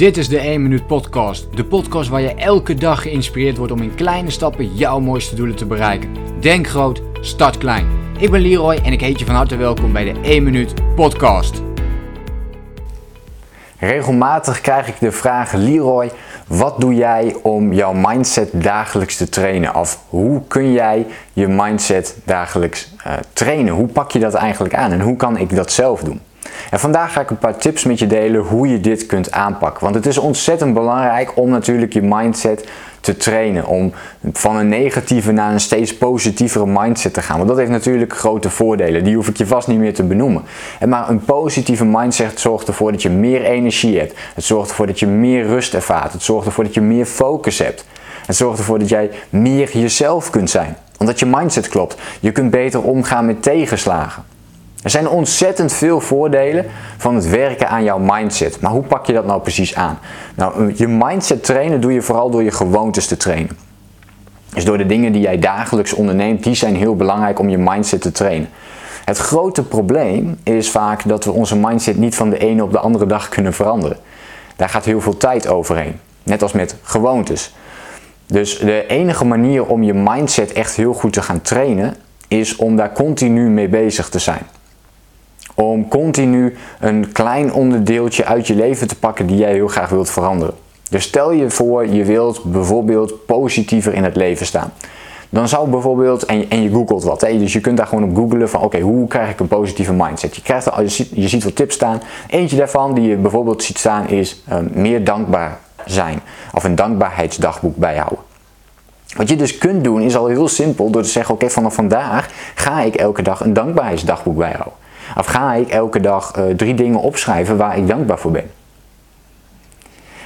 Dit is de 1 Minuut Podcast. De podcast waar je elke dag geïnspireerd wordt om in kleine stappen jouw mooiste doelen te bereiken. Denk groot, start klein. Ik ben Leroy en ik heet je van harte welkom bij de 1 Minuut Podcast. Regelmatig krijg ik de vraag: Leroy, wat doe jij om jouw mindset dagelijks te trainen? Of hoe kun jij je mindset dagelijks uh, trainen? Hoe pak je dat eigenlijk aan en hoe kan ik dat zelf doen? En vandaag ga ik een paar tips met je delen hoe je dit kunt aanpakken. Want het is ontzettend belangrijk om natuurlijk je mindset te trainen. Om van een negatieve naar een steeds positievere mindset te gaan. Want dat heeft natuurlijk grote voordelen. Die hoef ik je vast niet meer te benoemen. En maar een positieve mindset zorgt ervoor dat je meer energie hebt. Het zorgt ervoor dat je meer rust ervaart. Het zorgt ervoor dat je meer focus hebt. Het zorgt ervoor dat jij meer jezelf kunt zijn. Omdat je mindset klopt. Je kunt beter omgaan met tegenslagen. Er zijn ontzettend veel voordelen van het werken aan jouw mindset. Maar hoe pak je dat nou precies aan? Nou, je mindset trainen doe je vooral door je gewoontes te trainen. Dus door de dingen die jij dagelijks onderneemt, die zijn heel belangrijk om je mindset te trainen. Het grote probleem is vaak dat we onze mindset niet van de ene op de andere dag kunnen veranderen. Daar gaat heel veel tijd overheen. Net als met gewoontes. Dus de enige manier om je mindset echt heel goed te gaan trainen, is om daar continu mee bezig te zijn om continu een klein onderdeeltje uit je leven te pakken die jij heel graag wilt veranderen. Dus stel je voor, je wilt bijvoorbeeld positiever in het leven staan. Dan zou bijvoorbeeld, en je, googelt wat, dus je kunt daar gewoon op googlen van oké, hoe krijg ik een positieve mindset? Je, krijgt al, je, ziet, je ziet wat tips staan. Eentje daarvan die je bijvoorbeeld ziet staan is uh, meer dankbaar zijn. Of een dankbaarheidsdagboek bijhouden. Wat je dus kunt doen is al heel simpel door te zeggen oké, vanaf vandaag ga ik elke dag een dankbaarheidsdagboek bijhouden. Of ga ik elke dag uh, drie dingen opschrijven waar ik dankbaar voor ben?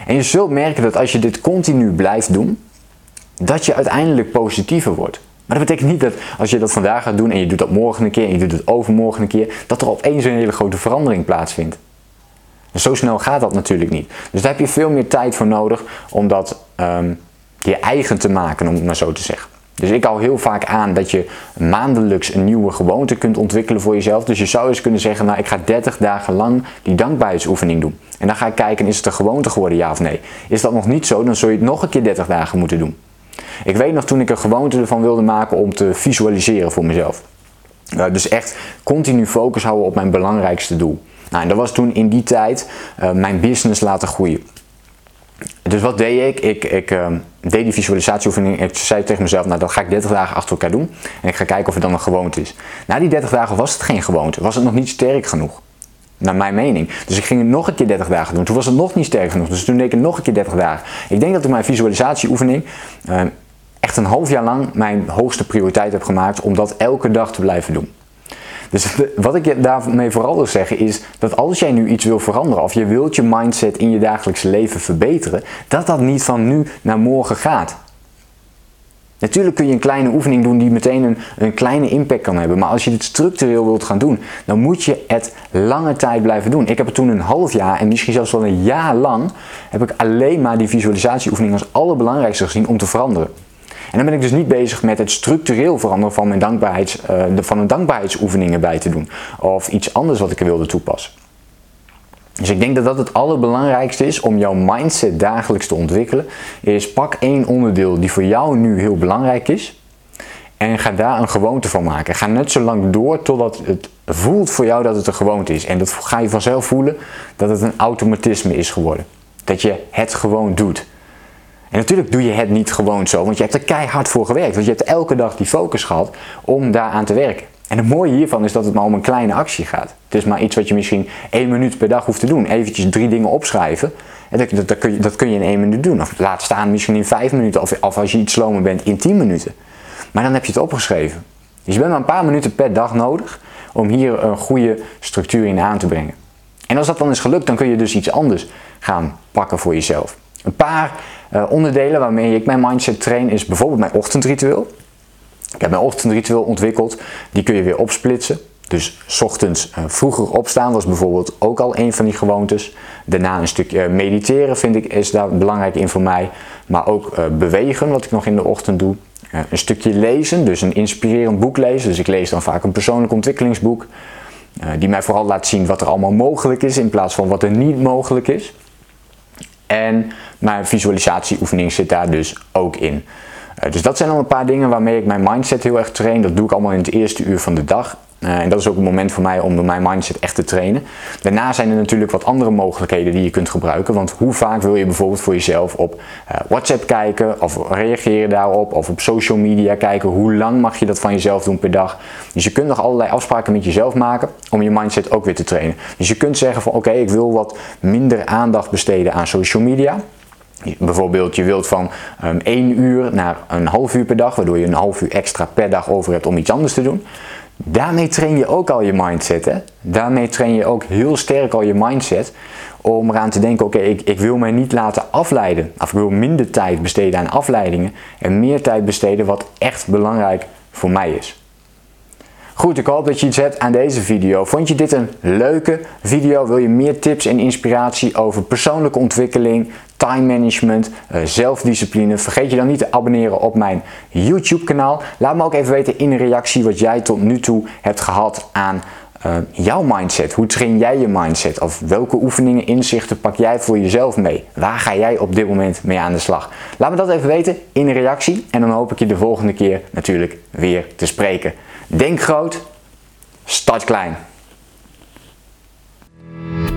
En je zult merken dat als je dit continu blijft doen, dat je uiteindelijk positiever wordt. Maar dat betekent niet dat als je dat vandaag gaat doen en je doet dat morgen een keer en je doet het overmorgen een keer, dat er opeens een hele grote verandering plaatsvindt. Zo snel gaat dat natuurlijk niet. Dus daar heb je veel meer tijd voor nodig om dat um, je eigen te maken, om het maar zo te zeggen. Dus ik hou heel vaak aan dat je maandelijks een nieuwe gewoonte kunt ontwikkelen voor jezelf. Dus je zou eens kunnen zeggen, nou ik ga 30 dagen lang die dankbaarheidsoefening doen. En dan ga ik kijken, is het een gewoonte geworden, ja of nee? Is dat nog niet zo, dan zul je het nog een keer 30 dagen moeten doen. Ik weet nog toen ik een gewoonte ervan wilde maken om te visualiseren voor mezelf. Uh, dus echt continu focus houden op mijn belangrijkste doel. Nou, en dat was toen in die tijd uh, mijn business laten groeien. Dus wat deed ik? Ik, ik uh, deed die visualisatieoefening. Ik zei tegen mezelf, nou dat ga ik 30 dagen achter elkaar doen. En ik ga kijken of het dan een gewoonte is. Na die 30 dagen was het geen gewoonte. Was het nog niet sterk genoeg. Naar mijn mening. Dus ik ging het nog een keer 30 dagen doen. Toen was het nog niet sterk genoeg. Dus toen deed ik het nog een keer 30 dagen. Ik denk dat ik mijn visualisatieoefening uh, echt een half jaar lang mijn hoogste prioriteit heb gemaakt om dat elke dag te blijven doen. Dus wat ik daarmee vooral wil zeggen is dat als jij nu iets wil veranderen of je wilt je mindset in je dagelijks leven verbeteren, dat dat niet van nu naar morgen gaat. Natuurlijk kun je een kleine oefening doen die meteen een, een kleine impact kan hebben. Maar als je dit structureel wilt gaan doen, dan moet je het lange tijd blijven doen. Ik heb het toen een half jaar en misschien zelfs wel een jaar lang, heb ik alleen maar die visualisatieoefening als allerbelangrijkste gezien om te veranderen. En dan ben ik dus niet bezig met het structureel veranderen van, mijn dankbaarheids, uh, van een dankbaarheidsoefeningen bij te doen. Of iets anders wat ik er wilde toepassen. Dus ik denk dat dat het allerbelangrijkste is om jouw mindset dagelijks te ontwikkelen. Is pak één onderdeel die voor jou nu heel belangrijk is. En ga daar een gewoonte van maken. Ga net zo lang door totdat het voelt voor jou dat het een gewoonte is. En dat ga je vanzelf voelen dat het een automatisme is geworden. Dat je het gewoon doet. En natuurlijk doe je het niet gewoon zo, want je hebt er keihard voor gewerkt. Want je hebt elke dag die focus gehad om daaraan te werken. En het mooie hiervan is dat het maar om een kleine actie gaat. Het is maar iets wat je misschien één minuut per dag hoeft te doen. Eventjes drie dingen opschrijven. En dat, dat, kun, je, dat kun je in één minuut doen. Of laat staan misschien in vijf minuten. Of, of als je iets slomer bent in tien minuten. Maar dan heb je het opgeschreven. Dus je bent maar een paar minuten per dag nodig om hier een goede structuur in aan te brengen. En als dat dan is gelukt, dan kun je dus iets anders gaan pakken voor jezelf. Een paar uh, onderdelen waarmee ik mijn mindset train is bijvoorbeeld mijn ochtendritueel. Ik heb mijn ochtendritueel ontwikkeld, die kun je weer opsplitsen. Dus ochtends uh, vroeger opstaan was bijvoorbeeld ook al een van die gewoontes. Daarna een stukje mediteren vind ik is daar belangrijk in voor mij. Maar ook bewegen, wat ik nog in de ochtend doe. Een stukje lezen, dus een inspirerend boek lezen. Dus ik lees dan vaak een persoonlijk ontwikkelingsboek. die mij vooral laat zien wat er allemaal mogelijk is in plaats van wat er niet mogelijk is. En mijn visualisatieoefening zit daar dus ook in. Eh, dus dat zijn al een paar dingen waarmee ik mijn mindset heel erg train. Dat doe ik allemaal in het eerste uur van de dag. Uh, en dat is ook een moment voor mij om mijn mindset echt te trainen. Daarna zijn er natuurlijk wat andere mogelijkheden die je kunt gebruiken. Want hoe vaak wil je bijvoorbeeld voor jezelf op uh, WhatsApp kijken of reageren daarop of op social media kijken? Hoe lang mag je dat van jezelf doen per dag? Dus je kunt nog allerlei afspraken met jezelf maken om je mindset ook weer te trainen. Dus je kunt zeggen van oké, ik wil wat minder aandacht besteden aan social media. Bijvoorbeeld, je wilt van ehm, 1 uur naar een half uur per dag, waardoor je een half uur extra per dag over hebt om iets anders te doen. Daarmee train je ook al je mindset. Hè? Daarmee train je ook heel sterk al je mindset om eraan te denken: oké, ik, ik wil mij niet laten afleiden. Of ik wil minder tijd besteden aan afleidingen en meer tijd besteden wat echt belangrijk voor mij is. Goed, ik hoop dat je iets hebt aan deze video. Vond je dit een leuke video? Wil je meer tips en inspiratie over persoonlijke ontwikkeling, time management, uh, zelfdiscipline? Vergeet je dan niet te abonneren op mijn YouTube kanaal. Laat me ook even weten in een reactie wat jij tot nu toe hebt gehad aan uh, jouw mindset. Hoe train jij je mindset? Of welke oefeningen, inzichten pak jij voor jezelf mee? Waar ga jij op dit moment mee aan de slag? Laat me dat even weten in een reactie en dan hoop ik je de volgende keer natuurlijk weer te spreken. Denk groot, start klein.